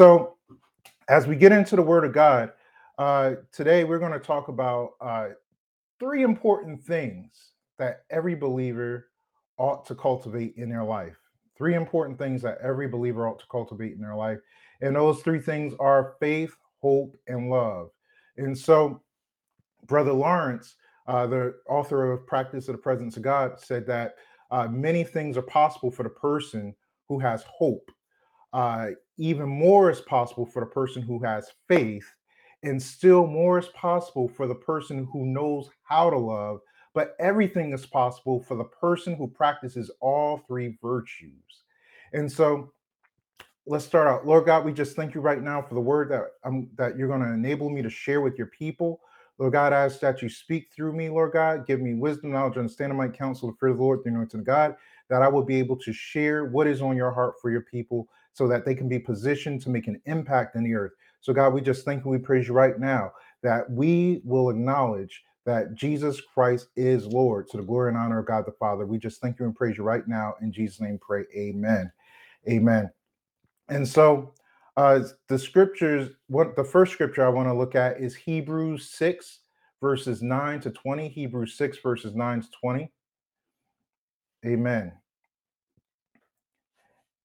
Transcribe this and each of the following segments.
So, as we get into the Word of God, uh, today we're going to talk about uh, three important things that every believer ought to cultivate in their life. Three important things that every believer ought to cultivate in their life. And those three things are faith, hope, and love. And so, Brother Lawrence, uh, the author of Practice of the Presence of God, said that uh, many things are possible for the person who has hope. Uh, even more is possible for the person who has faith, and still more is possible for the person who knows how to love. But everything is possible for the person who practices all three virtues. And so, let's start out. Lord God, we just thank you right now for the word that um, that you're going to enable me to share with your people. Lord God, I ask that you speak through me, Lord God. Give me wisdom, knowledge, understanding, my counsel, the fear of the Lord, the anointing of God, that I will be able to share what is on your heart for your people so that they can be positioned to make an impact in the earth. So, God, we just thank and we praise you right now that we will acknowledge that Jesus Christ is Lord to the glory and honor of God the Father. We just thank you and praise you right now. In Jesus' name, pray. Amen. Amen. And so, uh, the scriptures, what the first scripture I want to look at is Hebrews 6, verses 9 to 20. Hebrews 6, verses 9 to 20. Amen.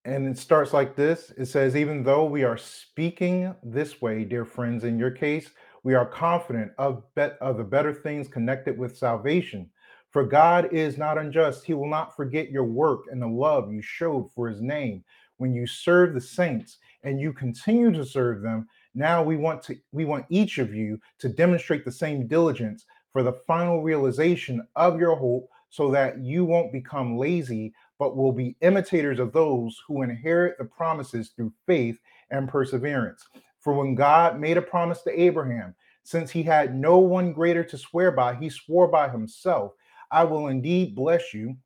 And it starts like this it says, Even though we are speaking this way, dear friends, in your case, we are confident of, bet- of the better things connected with salvation. For God is not unjust. He will not forget your work and the love you showed for his name when you serve the saints and you continue to serve them. Now we want to we want each of you to demonstrate the same diligence for the final realization of your hope so that you won't become lazy but will be imitators of those who inherit the promises through faith and perseverance. For when God made a promise to Abraham, since he had no one greater to swear by, he swore by himself, I will indeed bless you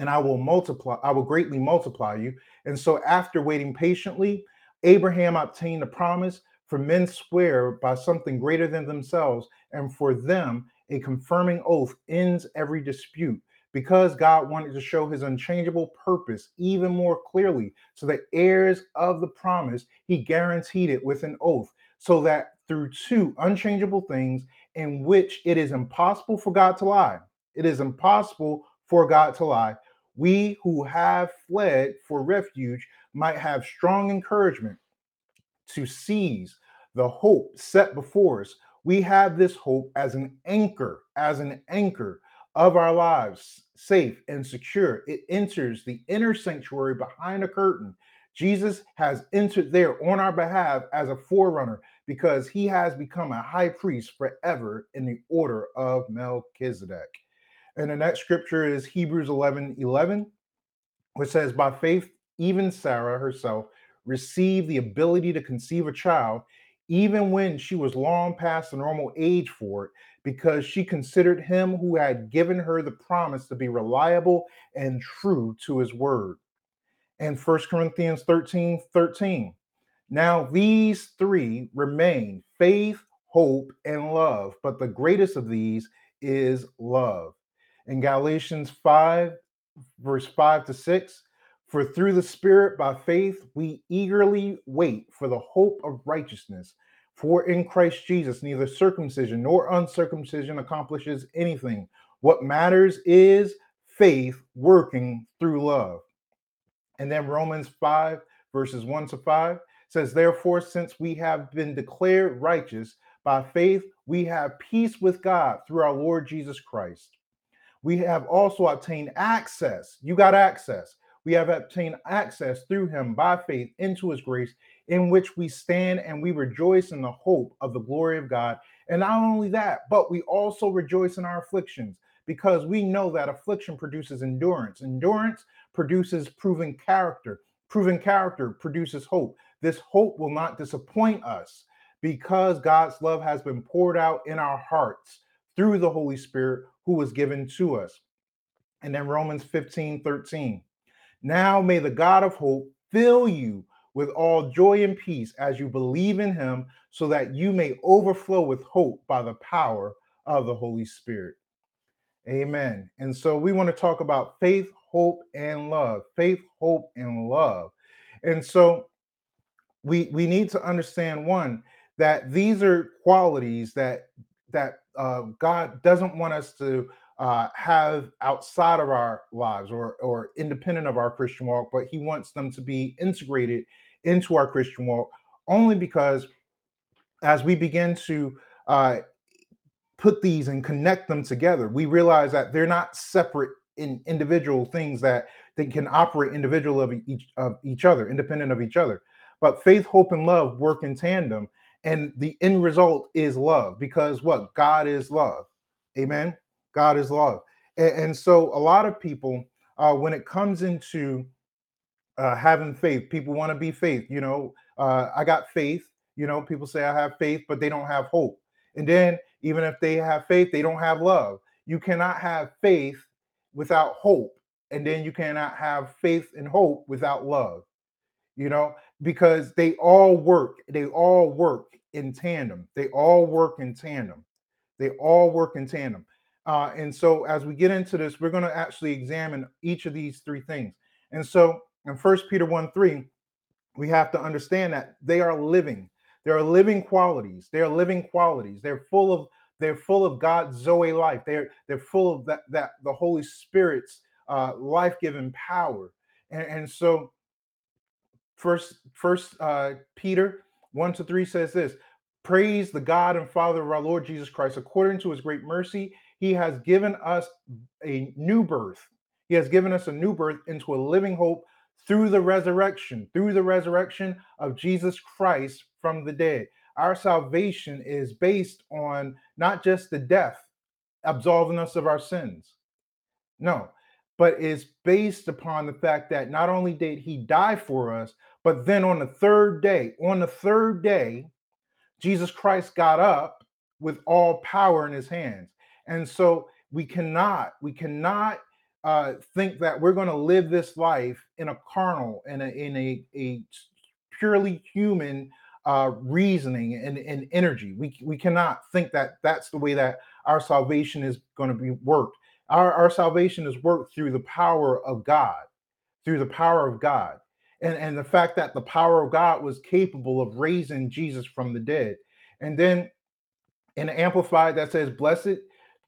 and I will multiply, I will greatly multiply you. And so after waiting patiently, Abraham obtained a promise, for men swear by something greater than themselves, and for them a confirming oath ends every dispute because God wanted to show his unchangeable purpose even more clearly. So the heirs of the promise, he guaranteed it with an oath, so that through two unchangeable things in which it is impossible for God to lie, it is impossible for God to lie. We who have fled for refuge might have strong encouragement to seize the hope set before us. We have this hope as an anchor, as an anchor of our lives, safe and secure. It enters the inner sanctuary behind a curtain. Jesus has entered there on our behalf as a forerunner because he has become a high priest forever in the order of Melchizedek. And the next scripture is Hebrews 11 11, which says, By faith, even Sarah herself received the ability to conceive a child, even when she was long past the normal age for it, because she considered him who had given her the promise to be reliable and true to his word. And 1 Corinthians 13 13. Now these three remain faith, hope, and love, but the greatest of these is love. In Galatians 5, verse 5 to 6, for through the Spirit by faith we eagerly wait for the hope of righteousness. For in Christ Jesus, neither circumcision nor uncircumcision accomplishes anything. What matters is faith working through love. And then Romans 5, verses 1 to 5 says, Therefore, since we have been declared righteous by faith, we have peace with God through our Lord Jesus Christ. We have also obtained access. You got access. We have obtained access through him by faith into his grace in which we stand and we rejoice in the hope of the glory of God. And not only that, but we also rejoice in our afflictions because we know that affliction produces endurance. Endurance produces proven character. Proven character produces hope. This hope will not disappoint us because God's love has been poured out in our hearts through the Holy Spirit who was given to us. And then Romans 15 13. Now may the God of hope fill you with all joy and peace as you believe in him, so that you may overflow with hope by the power of the Holy Spirit. Amen. And so we want to talk about faith, hope, and love. Faith, hope, and love. And so we we need to understand one that these are qualities that that uh, God doesn't want us to uh, have outside of our lives or or independent of our Christian walk, but He wants them to be integrated into our Christian walk only because as we begin to uh, put these and connect them together, we realize that they're not separate in individual things that they can operate individual of each of each other, independent of each other. But faith, hope, and love work in tandem, and the end result is love because what God is love. Amen. God is love, and, and so a lot of people, uh, when it comes into uh, having faith, people want to be faith. You know, uh, I got faith. You know, people say I have faith, but they don't have hope. And then even if they have faith, they don't have love. You cannot have faith without hope. And then you cannot have faith and hope without love, you know, because they all work, they all work in tandem. They all work in tandem. They all work in tandem. Uh, and so as we get into this, we're going to actually examine each of these three things. And so in First Peter 1 3, we have to understand that they are living. They are living qualities. They are living qualities. They're full of they're full of God's Zoe life. They're they're full of that that the Holy Spirit's uh, life-giving power. And, and so first first uh, Peter 1 to 3 says this praise the God and Father of our Lord Jesus Christ according to his great mercy he has given us a new birth he has given us a new birth into a living hope through the resurrection through the resurrection of Jesus Christ from the dead our salvation is based on not just the death absolving us of our sins. No, but is based upon the fact that not only did he die for us, but then on the third day, on the third day, Jesus Christ got up with all power in his hands. And so we cannot, we cannot uh, think that we're going to live this life in a carnal, in a in a, a purely human uh, reasoning and, and energy. We, we cannot think that that's the way that our salvation is going to be worked. Our, our salvation is worked through the power of God, through the power of God. And, and the fact that the power of God was capable of raising Jesus from the dead. And then in Amplified, that says, Blessed,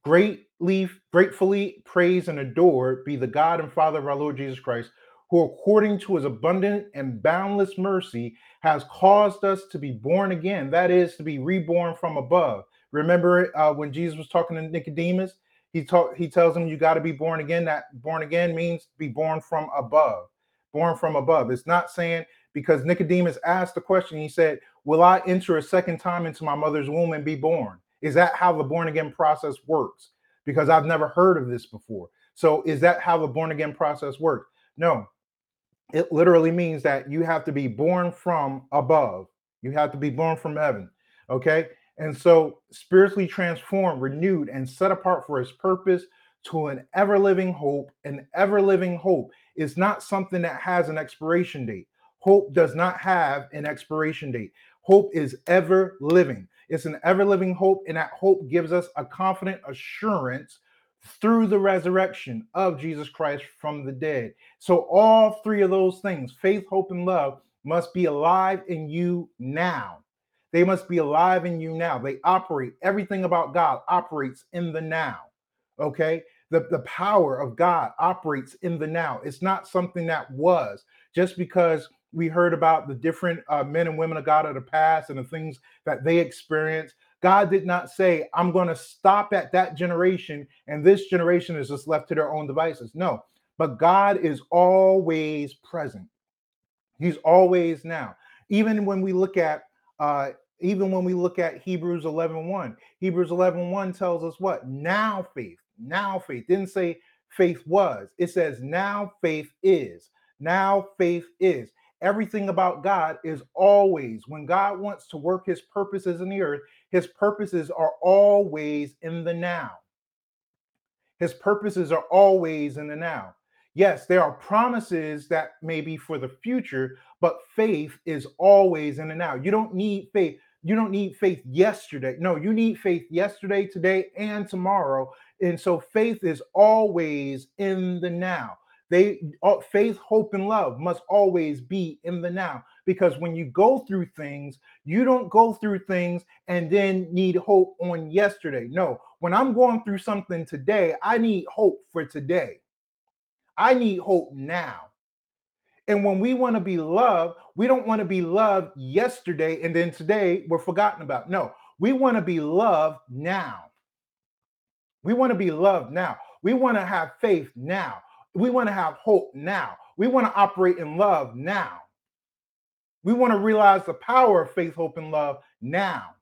greatly, gratefully praise and adore be the God and Father of our Lord Jesus Christ, who according to his abundant and boundless mercy has caused us to be born again. That is to be reborn from above. Remember uh, when Jesus was talking to Nicodemus, he taught he tells him you got to be born again. That born again means be born from above. Born from above. It's not saying because Nicodemus asked the question, he said, Will I enter a second time into my mother's womb and be born? Is that how the born again process works? Because I've never heard of this before. So, is that how the born again process works? No, it literally means that you have to be born from above. You have to be born from heaven. Okay. And so, spiritually transformed, renewed, and set apart for his purpose to an ever living hope. An ever living hope is not something that has an expiration date. Hope does not have an expiration date. Hope is ever living. It's an ever living hope, and that hope gives us a confident assurance through the resurrection of Jesus Christ from the dead. So, all three of those things faith, hope, and love must be alive in you now. They must be alive in you now. They operate, everything about God operates in the now. Okay. The, the power of God operates in the now. It's not something that was just because we heard about the different uh, men and women of God of the past and the things that they experienced God did not say, I'm going to stop at that generation and this generation is just left to their own devices. No, but God is always present. He's always now. Even when we look at uh even when we look at Hebrews 11 1, Hebrews 11 1 tells us what? Now faith, now faith. Didn't say faith was, it says now faith is. Now faith is. Everything about God is always, when God wants to work his purposes in the earth, his purposes are always in the now. His purposes are always in the now. Yes, there are promises that may be for the future, but faith is always in the now. You don't need faith. You don't need faith yesterday. No, you need faith yesterday, today, and tomorrow. And so faith is always in the now. They faith, hope, and love must always be in the now because when you go through things, you don't go through things and then need hope on yesterday. No, when I'm going through something today, I need hope for today. I need hope now. And when we want to be loved, we don't want to be loved yesterday and then today we're forgotten about. No, we want to be loved now. We want to be loved now. We want to have faith now. We want to have hope now. We want to operate in love now. We want to realize the power of faith, hope, and love now.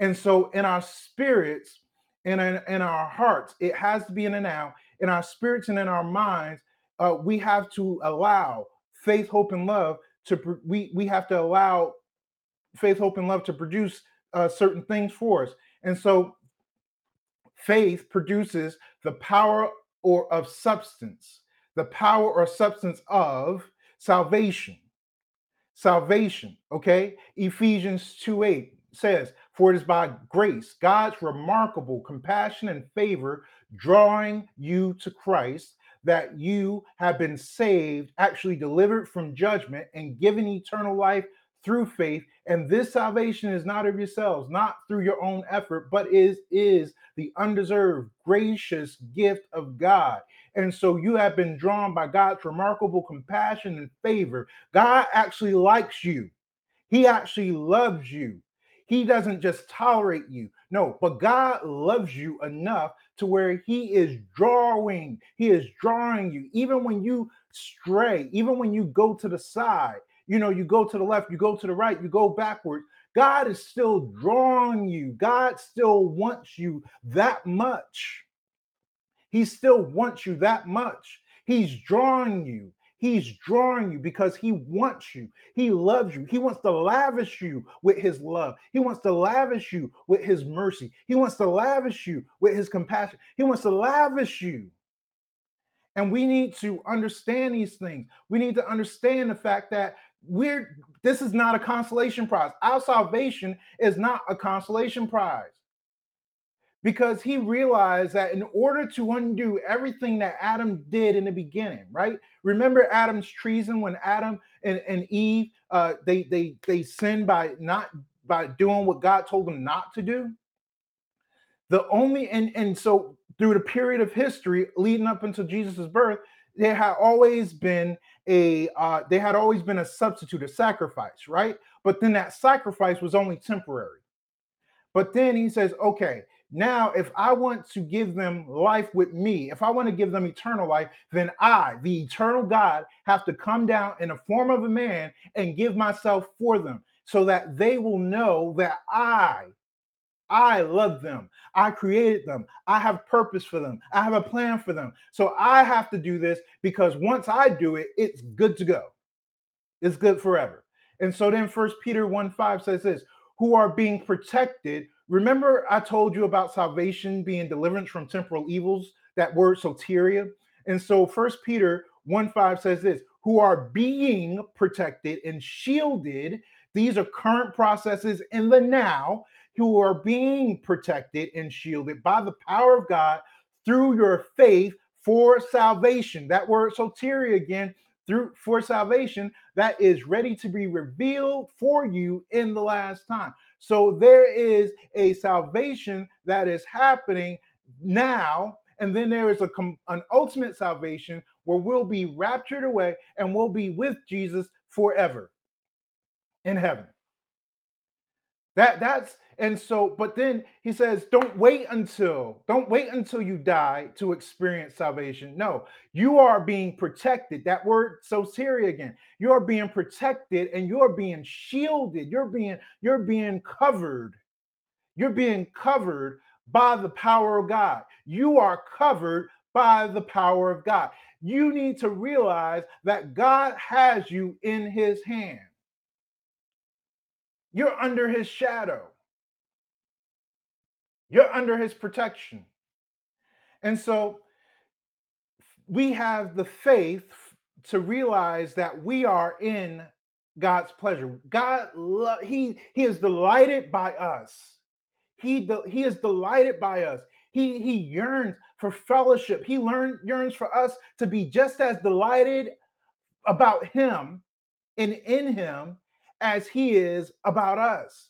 And so, in our spirits and in, in our hearts, it has to be in the now. In our spirits and in our minds, uh, we have to allow faith, hope, and love to. We we have to allow faith, hope, and love to produce uh, certain things for us. And so, faith produces the power or of substance, the power or substance of salvation salvation. Okay. Ephesians 2 8 says, For it is by grace, God's remarkable compassion and favor, drawing you to Christ, that you have been saved, actually delivered from judgment, and given eternal life through faith. And this salvation is not of yourselves, not through your own effort, but is, is the undeserved, gracious gift of God. And so you have been drawn by God's remarkable compassion and favor. God actually likes you, He actually loves you. He doesn't just tolerate you. No, but God loves you enough to where He is drawing, He is drawing you. Even when you stray, even when you go to the side, you know, you go to the left, you go to the right, you go backwards. God is still drawing you. God still wants you that much. He still wants you that much. He's drawing you. He's drawing you because he wants you. He loves you. He wants to lavish you with his love. He wants to lavish you with his mercy. He wants to lavish you with his compassion. He wants to lavish you. And we need to understand these things. We need to understand the fact that we're this is not a consolation prize. Our salvation is not a consolation prize because he realized that in order to undo everything that Adam did in the beginning, right? Remember Adam's treason when Adam and, and Eve uh, they they they sinned by not by doing what God told them not to do. The only and and so through the period of history leading up until Jesus' birth, there had always been a uh, they had always been a substitute, a sacrifice, right? But then that sacrifice was only temporary. But then he says, okay, now, if I want to give them life with me, if I want to give them eternal life, then I, the eternal God, have to come down in the form of a man and give myself for them so that they will know that I, I love them. I created them. I have purpose for them. I have a plan for them. So I have to do this because once I do it, it's good to go. It's good forever. And so then First Peter 1 5 says this who are being protected Remember, I told you about salvation being deliverance from temporal evils, that word soteria. And so First Peter 1 5 says this who are being protected and shielded. These are current processes in the now, who are being protected and shielded by the power of God through your faith for salvation. That word soteria again, through for salvation that is ready to be revealed for you in the last time. So there is a salvation that is happening now, and then there is a an ultimate salvation where we'll be raptured away and we'll be with Jesus forever in heaven. That that's and so, but then he says, don't wait until, don't wait until you die to experience salvation. No, you are being protected. That word soteria again. You're being protected and you're being shielded. You're being, you're being covered. You're being covered by the power of God. You are covered by the power of God. You need to realize that God has you in his hand. You're under his shadow. You're under his protection. And so we have the faith to realize that we are in God's pleasure. God he he is delighted by us. He he is delighted by us. He he yearns for fellowship. He learn, yearns for us to be just as delighted about him and in him as he is about us.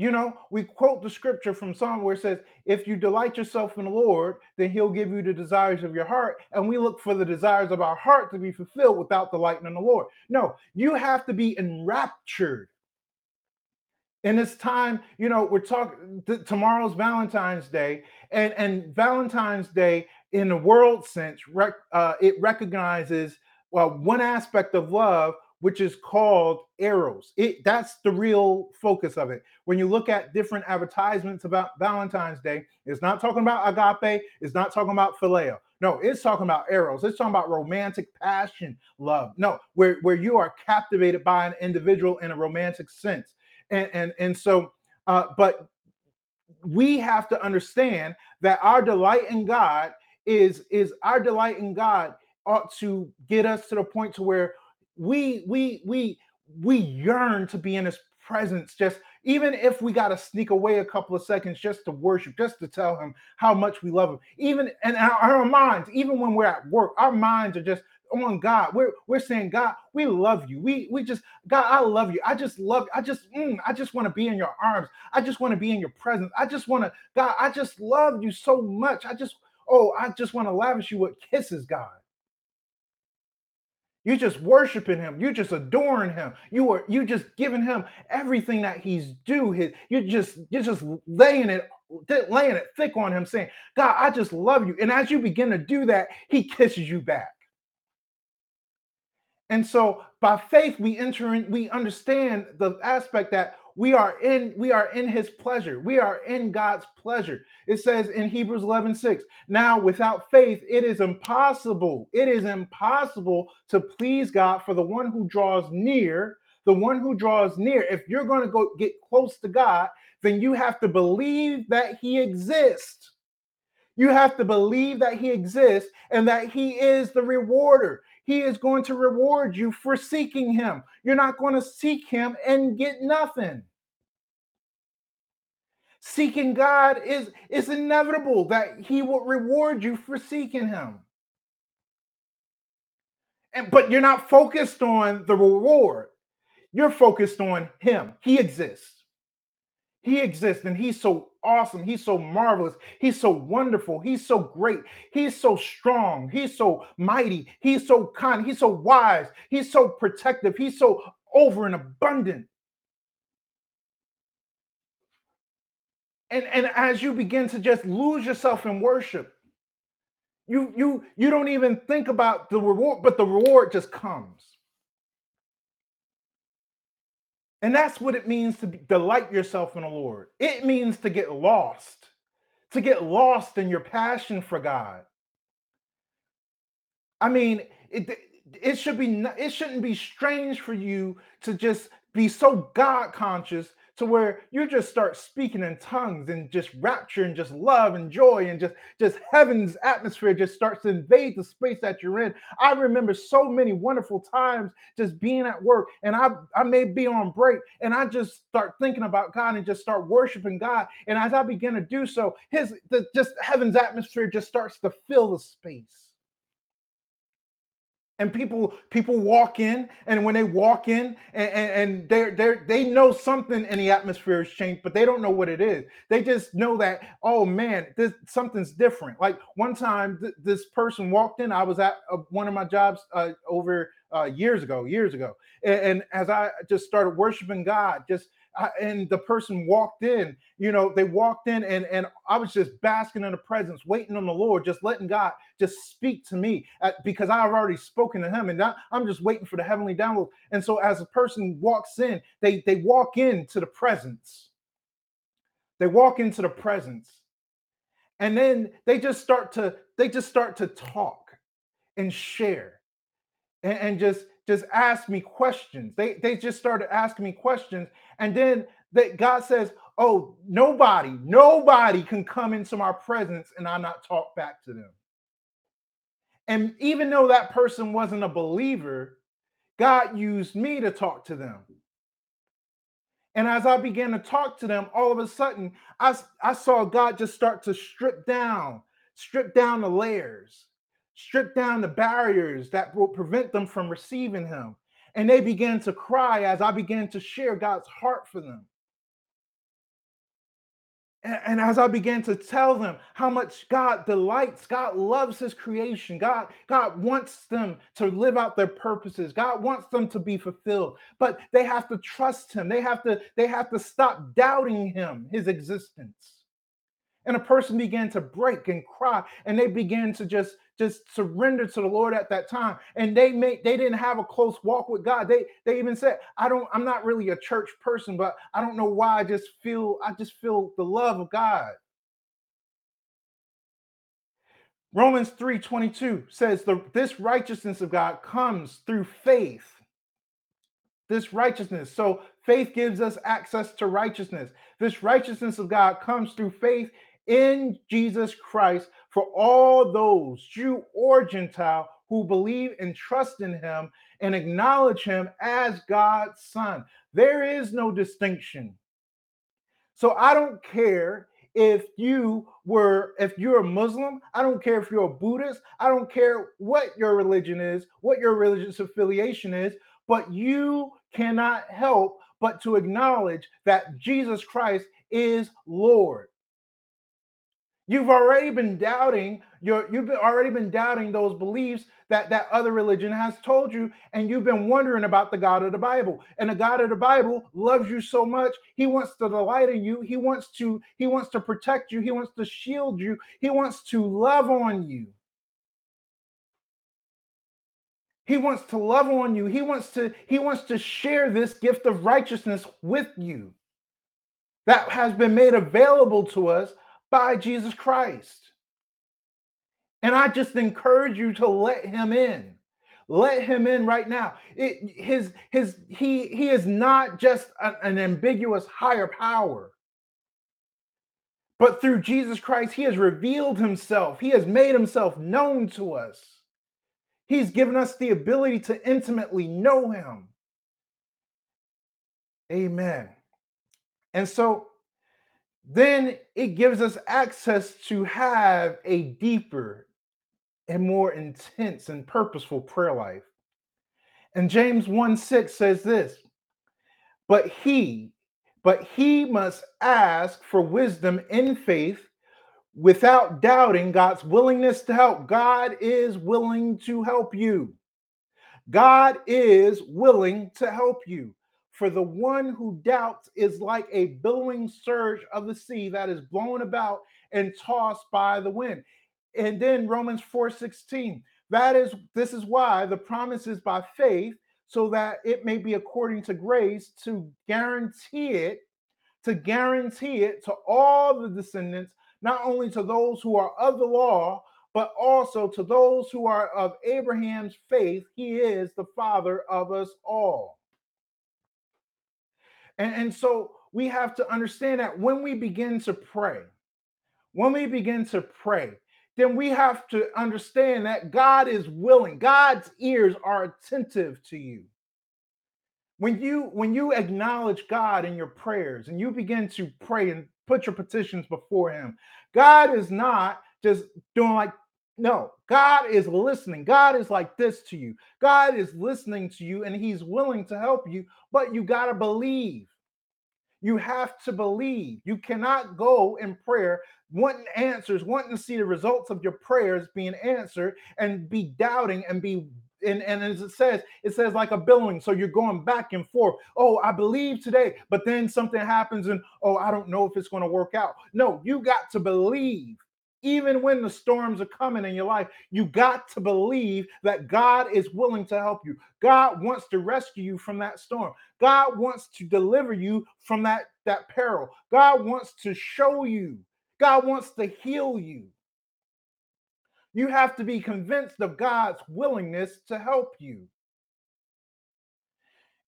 You know, we quote the scripture from Psalm where it says, If you delight yourself in the Lord, then he'll give you the desires of your heart. And we look for the desires of our heart to be fulfilled without delighting in the Lord. No, you have to be enraptured. And it's time, you know, we're talking th- tomorrow's Valentine's Day, and, and Valentine's Day, in the world sense, rec- uh, it recognizes well one aspect of love which is called eros. It that's the real focus of it. When you look at different advertisements about Valentine's Day, it's not talking about agape, it's not talking about phileo. No, it's talking about eros. It's talking about romantic passion, love. No, where where you are captivated by an individual in a romantic sense. And and and so uh but we have to understand that our delight in God is is our delight in God ought to get us to the point to where we we we we yearn to be in his presence just even if we got to sneak away a couple of seconds just to worship just to tell him how much we love him even in our, our minds even when we're at work our minds are just on God. We're we're saying, God, we love you. We we just God, I love you. I just love. I just mm, I just want to be in your arms. I just want to be in your presence. I just want to God. I just love you so much. I just oh, I just want to lavish you with kisses, God. You just worshiping him. You're just adoring him. You are you just giving him everything that he's due. His you're just you're just laying it laying it thick on him, saying, God, I just love you. And as you begin to do that, he kisses you back. And so by faith, we enter in, we understand the aspect that we are in we are in his pleasure. We are in god's pleasure. It says in hebrews 11 6 now without faith it is impossible it is impossible to please god for the one who draws near the one who draws near. If you're going to go get close to god then you have to believe that he exists. You have to believe that he exists and that he is the rewarder. He is going to reward you for seeking him. You're not going to seek him and get nothing. Seeking God is, is inevitable that he will reward you for seeking him. And but you're not focused on the reward. You're focused on him. He exists. He exists and he's so awesome. He's so marvelous. He's so wonderful. He's so great. He's so strong. He's so mighty. He's so kind. He's so wise. He's so protective. He's so over and abundant. And, and as you begin to just lose yourself in worship, you you you don't even think about the reward, but the reward just comes. And that's what it means to delight yourself in the Lord. It means to get lost, to get lost in your passion for God. I mean, it, it should be it shouldn't be strange for you to just be so God conscious to where you just start speaking in tongues and just rapture and just love and joy and just just heaven's atmosphere just starts to invade the space that you're in. I remember so many wonderful times just being at work and i i may be on break and i just start thinking about god and just start worshiping god. And as i begin to do so his the, just heaven's atmosphere just starts to fill the space and people people walk in and when they walk in and, and, they're they're they know something in the atmosphere has changed but they don't know what it is. They just know that oh man this something's different. Like one time th- this person walked in. I was at uh, one of my jobs uh, over uh, years ago years ago. And, and as i just started worshiping god just and the person walked in you know they walked in and and i was just basking in the presence waiting on the lord just letting god just speak to me at, because i've already spoken to him and I, i'm just waiting for the heavenly download. And so as a person walks in they they walk into the presence. They walk into the presence. And then they just start to they just start to talk and share and, and just just ask me questions. They they just started asking me questions, and then that God says, "Oh, nobody, nobody can come into my presence and I not talk back to them." And even though that person wasn't a believer, God used me to talk to them. And as I began to talk to them, all of a sudden, I, I saw God just start to strip down, strip down the layers, strip down the barriers that will prevent them from receiving Him. And they began to cry as I began to share God's heart for them. And, and, as I began to tell them how much God delights, God loves his creation. God, God wants them to live out their purposes. God wants them to be fulfilled. But they have to trust him. They have to, they have to stop doubting him, his existence. And a person began to break and cry, and they began to just just surrender to the Lord at that time. And they made they didn't have a close walk with God. They they even said, I don't, I'm not really a church person, but I don't know why I just feel, I just feel the love of God. Romans 3:22 says the this righteousness of God comes through faith. This righteousness. So faith gives us access to righteousness. This righteousness of God comes through faith in Jesus Christ for all those, Jew or Gentile, who believe and trust in him and acknowledge him as God's son. There is no distinction. So I don't care if you were if you're a muslim i don't care if you're a buddhist i don't care what your religion is what your religious affiliation is but you cannot help but to acknowledge that jesus christ is lord You've already been doubting your you've been already been doubting those beliefs that that other religion has told you and you've been wondering about the God of the Bible. And the God of the Bible loves you so much. He wants to delight in you. He wants to he wants to protect you. He wants to shield you. He wants to love on you. He wants to love on you. He wants to he wants to share this gift of righteousness with you. That has been made available to us by Jesus Christ. And I just encourage you to let him in. Let him in right now. It, his his he he is not just a, an ambiguous higher power. But through Jesus Christ, he has revealed himself. He has made himself known to us. He's given us the ability to intimately know him. Amen. And so then it gives us access to have a deeper and more intense and purposeful prayer life. And James 1 6 says this, but he, but he must ask for wisdom in faith without doubting God's willingness to help. God is willing to help you. God is willing to help you. For the one who doubts is like a billowing surge of the sea that is blown about and tossed by the wind. And then Romans 4:16. That is this is why the promise is by faith, so that it may be according to grace to guarantee it, to guarantee it to all the descendants, not only to those who are of the law, but also to those who are of Abraham's faith. He is the father of us all. And, and so we have to understand that when we begin to pray, when we begin to pray, then we have to understand that God is willing. God's ears are attentive to you. When you when you acknowledge God in your prayers and you begin to pray and put your petitions before him, God is not just doing like no, God is listening. God is like this to you. God is listening to you and he's willing to help you, but you got to believe. You have to believe. You cannot go in prayer wanting answers, wanting to see the results of your prayers being answered, and be doubting and be and, and as it says, it says like a billowing. So you're going back and forth. Oh, I believe today, but then something happens, and oh, I don't know if it's going to work out. No, you got to believe even when the storms are coming in your life, you got to believe that God is willing to help you. God wants to rescue you from that storm. God wants to deliver you from that, that peril. God wants to show you. God wants to heal you. You have to be convinced of God's willingness to help you.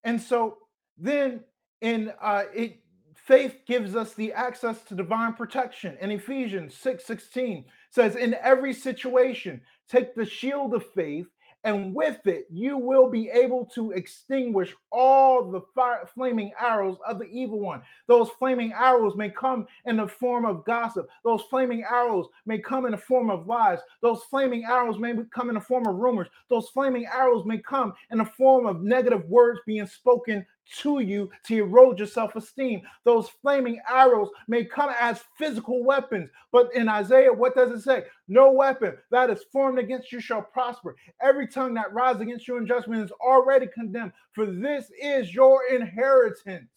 And so then in uh, it faith gives us the access to divine protection. And Ephesians 6 16 says, In every situation, take the shield of faith and with it you will be able to extinguish all the fire, flaming arrows of the evil one. Those flaming arrows may come in the form of gossip. Those flaming arrows may come in the form of lies. Those flaming arrows may come in the form of rumors. Those flaming arrows may come in the form of negative words being spoken to you to erode your self esteem. Those flaming arrows may come as physical weapons, but in Isaiah, what does it say? No weapon that is formed against you shall prosper. Every tongue that rises against you in judgment is already condemned, for this is your inheritance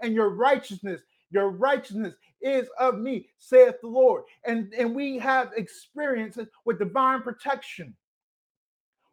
and your righteousness. Your righteousness is of me, saith the Lord. And, and we have experiences with divine protection.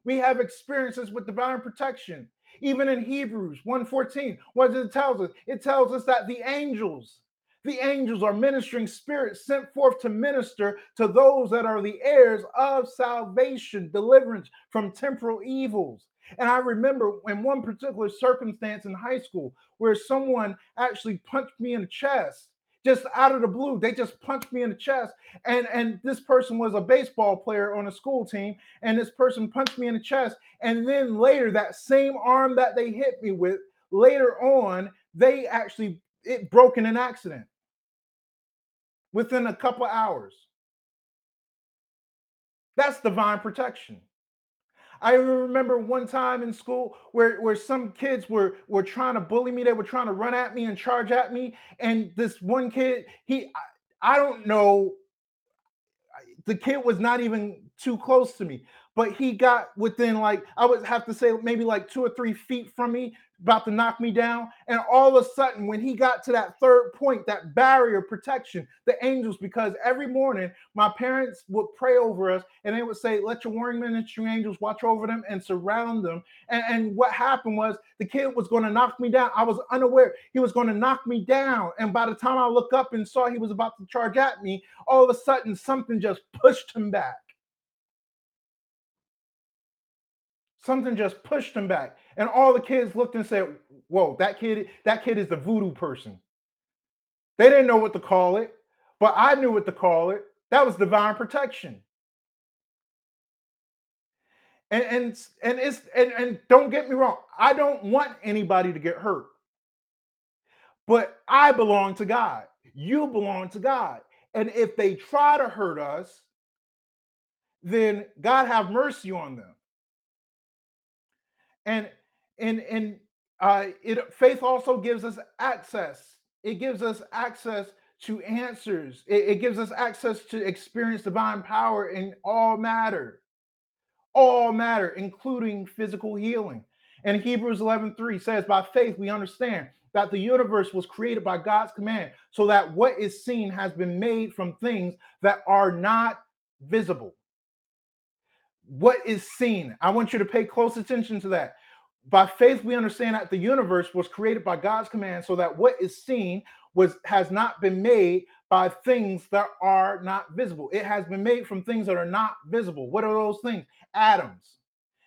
We have experiences with divine protection. Even in Hebrews 1:14, what does it tell us? It tells us that the angels, the angels are ministering spirits sent forth to minister to those that are the heirs of salvation, deliverance from temporal evils. And I remember in one particular circumstance in high school where someone actually punched me in the chest just out of the blue. They just punched me in the chest. And, and this person was a baseball player on a school team. And this person punched me in the chest. And then later, that same arm that they hit me with, later on, they actually it broke in an accident within a couple hours. That's divine protection. I remember one time in school where, where some kids were, were trying to bully me. They were trying to run at me and charge at me. And this one kid, he, I, I don't know, the kid was not even too close to me, but he got within like, I would have to say maybe like two or three feet from me about to knock me down. And all of a sudden, when he got to that third point, that barrier protection, the angels, because every morning my parents would pray over us and they would say, Let your warring men and your angels watch over them and surround them. And, and what happened was the kid was going to knock me down. I was unaware he was going to knock me down. And by the time I looked up and saw he was about to charge at me, all of a sudden something just pushed him back. Something just pushed him back. And all the kids looked and said, Whoa, that kid, that kid is the voodoo person. They didn't know what to call it, but I knew what to call it. That was divine protection. And and and it's and, and don't get me wrong, I don't want anybody to get hurt. But I belong to God. You belong to God. And if they try to hurt us, then God have mercy on them. And and and uh, it faith also gives us access. It gives us access to answers. It, it gives us access to experience divine power in all matter, all matter, including physical healing. And Hebrews 11:3 says, "By faith we understand that the universe was created by God's command, so that what is seen has been made from things that are not visible." What is seen? I want you to pay close attention to that by faith we understand that the universe was created by God's command so that what is seen was has not been made by things that are not visible. It has been made from things that are not visible. What are those things? Atoms.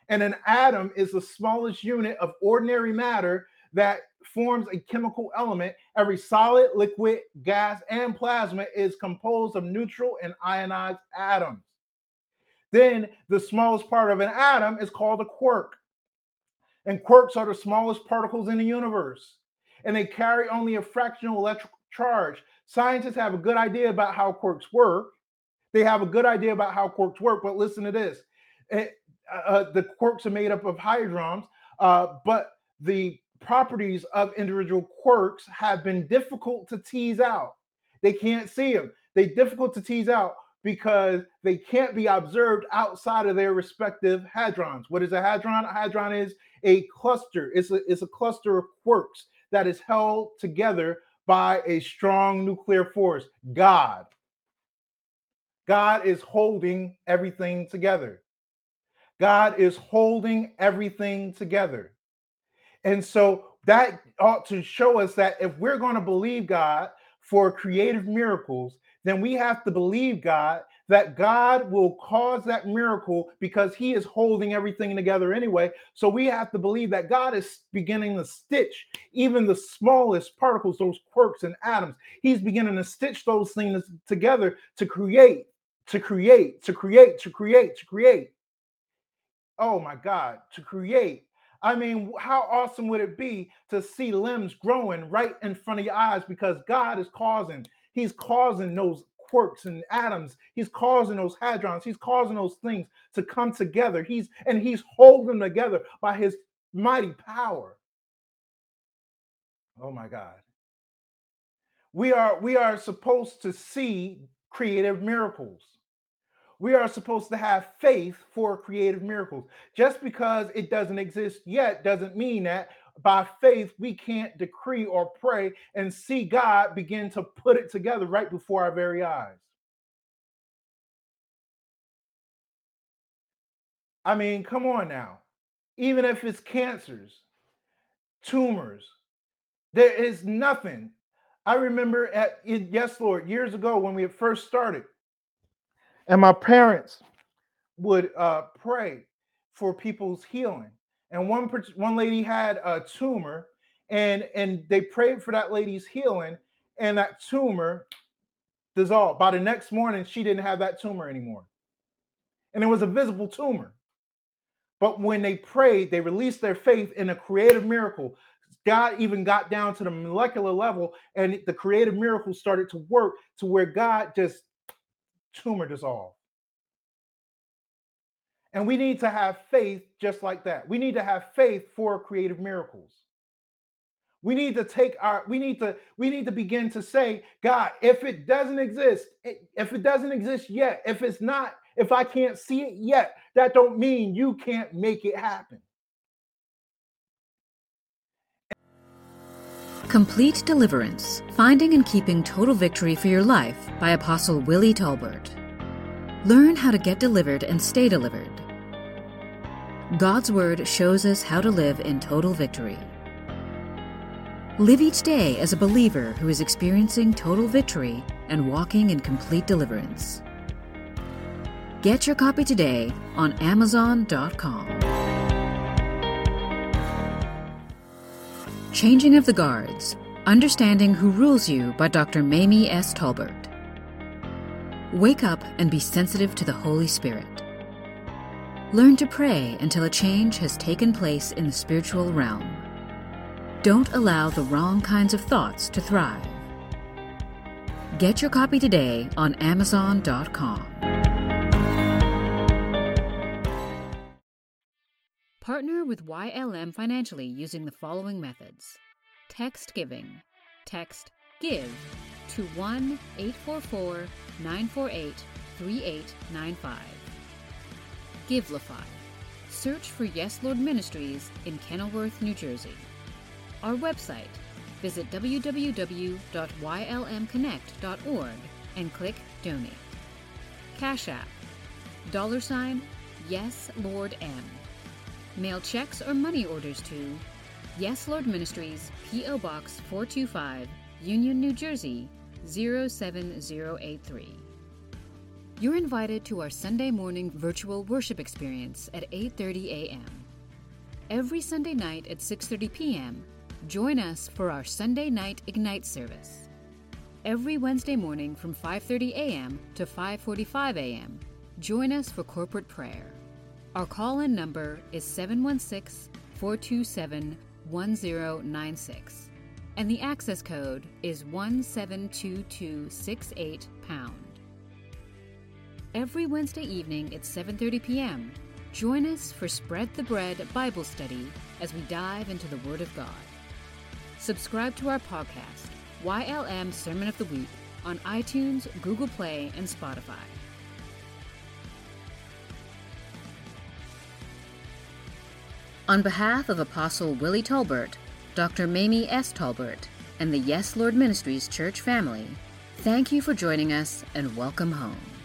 And an atom is the smallest unit of ordinary matter that forms a chemical element. Every solid, liquid, gas, and plasma is composed of neutral and ionized atoms. Then the smallest part of an atom is called a quark. And quarks are the smallest particles in the universe, and they carry only a fractional electric charge. Scientists have a good idea about how quarks work. They have a good idea about how quarks work, but listen to this. It, uh, uh, the quarks are made up of hadrons, uh, but the properties of individual quarks have been difficult to tease out. They can't see them. They're difficult to tease out because they can't be observed outside of their respective hadrons. What is a hadron? A hadron is a cluster. It's a, it's a cluster of quarks that is held together by a strong nuclear force, God. God is holding everything together. God is holding everything together. And so that ought to show us that if we're going to believe God for creative miracles, then we have to believe God that God will cause that miracle because He is holding everything together anyway. So we have to believe that God is beginning to stitch even the smallest particles, those quarks and atoms. He's beginning to stitch those things together to create, to create, to create, to create, to create. oh my God, to create. I mean, how awesome would it be to see limbs growing right in front of your eyes because God is causing, He's causing those quarks and atoms, He's causing those hadrons, He's causing those things to come together. He's and He's holding them together by His mighty power. Oh my God. We are we are supposed to see creative miracles. We are supposed to have faith for creative miracles. Just because it doesn't exist yet doesn't mean that by faith we can't decree or pray and see God begin to put it together right before our very eyes. I mean, come on now. Even if it's cancers, tumors, there is nothing. I remember at Yes Lord years ago when we had first started, and my parents would uh, pray for people's healing. And one one lady had a tumor, and and they prayed for that lady's healing, and that tumor dissolved. By the next morning, she didn't have that tumor anymore, and it was a visible tumor. But when they prayed, they released their faith in a creative miracle. God even got down to the molecular level, and the creative miracle started to work to where God just tumor dissolved. And we need to have faith just like that. We need to have faith for creative miracles. We need to take our we need to we need to begin to say, God, if it doesn't exist, eh, if it doesn't exist yet, if it's not if I can't see it yet, that don't mean you can't make it happen. Complete Deliverance Finding and Keeping Total Victory for Your Life by Apostle Willie Tolbert. Learn how to get delivered and stay delivered. God's Word shows us how to live in total victory. Live each day as a believer who is experiencing total victory and walking in complete deliverance. Get your copy today on Amazon.com. Changing of the Guards Understanding Who Rules You by Dr. Mamie S. Tolbert. Wake up and be sensitive to the Holy Spirit. Learn to pray until a change has taken place in the spiritual realm. Don't allow the wrong kinds of thoughts to thrive. Get your copy today on Amazon.com. Partner with YLM financially using the following methods text giving. Text GIVE to 1 844 948 3895. Givelify. Search for Yes Lord Ministries in Kenilworth, New Jersey. Our website. Visit www.ylmconnect.org and click Donate. Cash App. Dollar sign Yes Lord M. Mail checks or money orders to Yes Lord Ministries, P.O. Box 425, Union, New Jersey 07083. You're invited to our Sunday morning virtual worship experience at 8:30 a.m. Every Sunday night at 6:30 p.m., join us for our Sunday night Ignite service. Every Wednesday morning from 5:30 a.m. to 5:45 a.m., join us for corporate prayer. Our call in number is 716 427 1096, and the access code is 172268 pound. Every Wednesday evening at 7:30 p.m., join us for Spread the Bread Bible Study as we dive into the Word of God. Subscribe to our podcast, YLM Sermon of the Week, on iTunes, Google Play, and Spotify. On behalf of Apostle Willie Tolbert, Dr. Mamie S. Tolbert, and the Yes Lord Ministries church family, thank you for joining us and welcome home.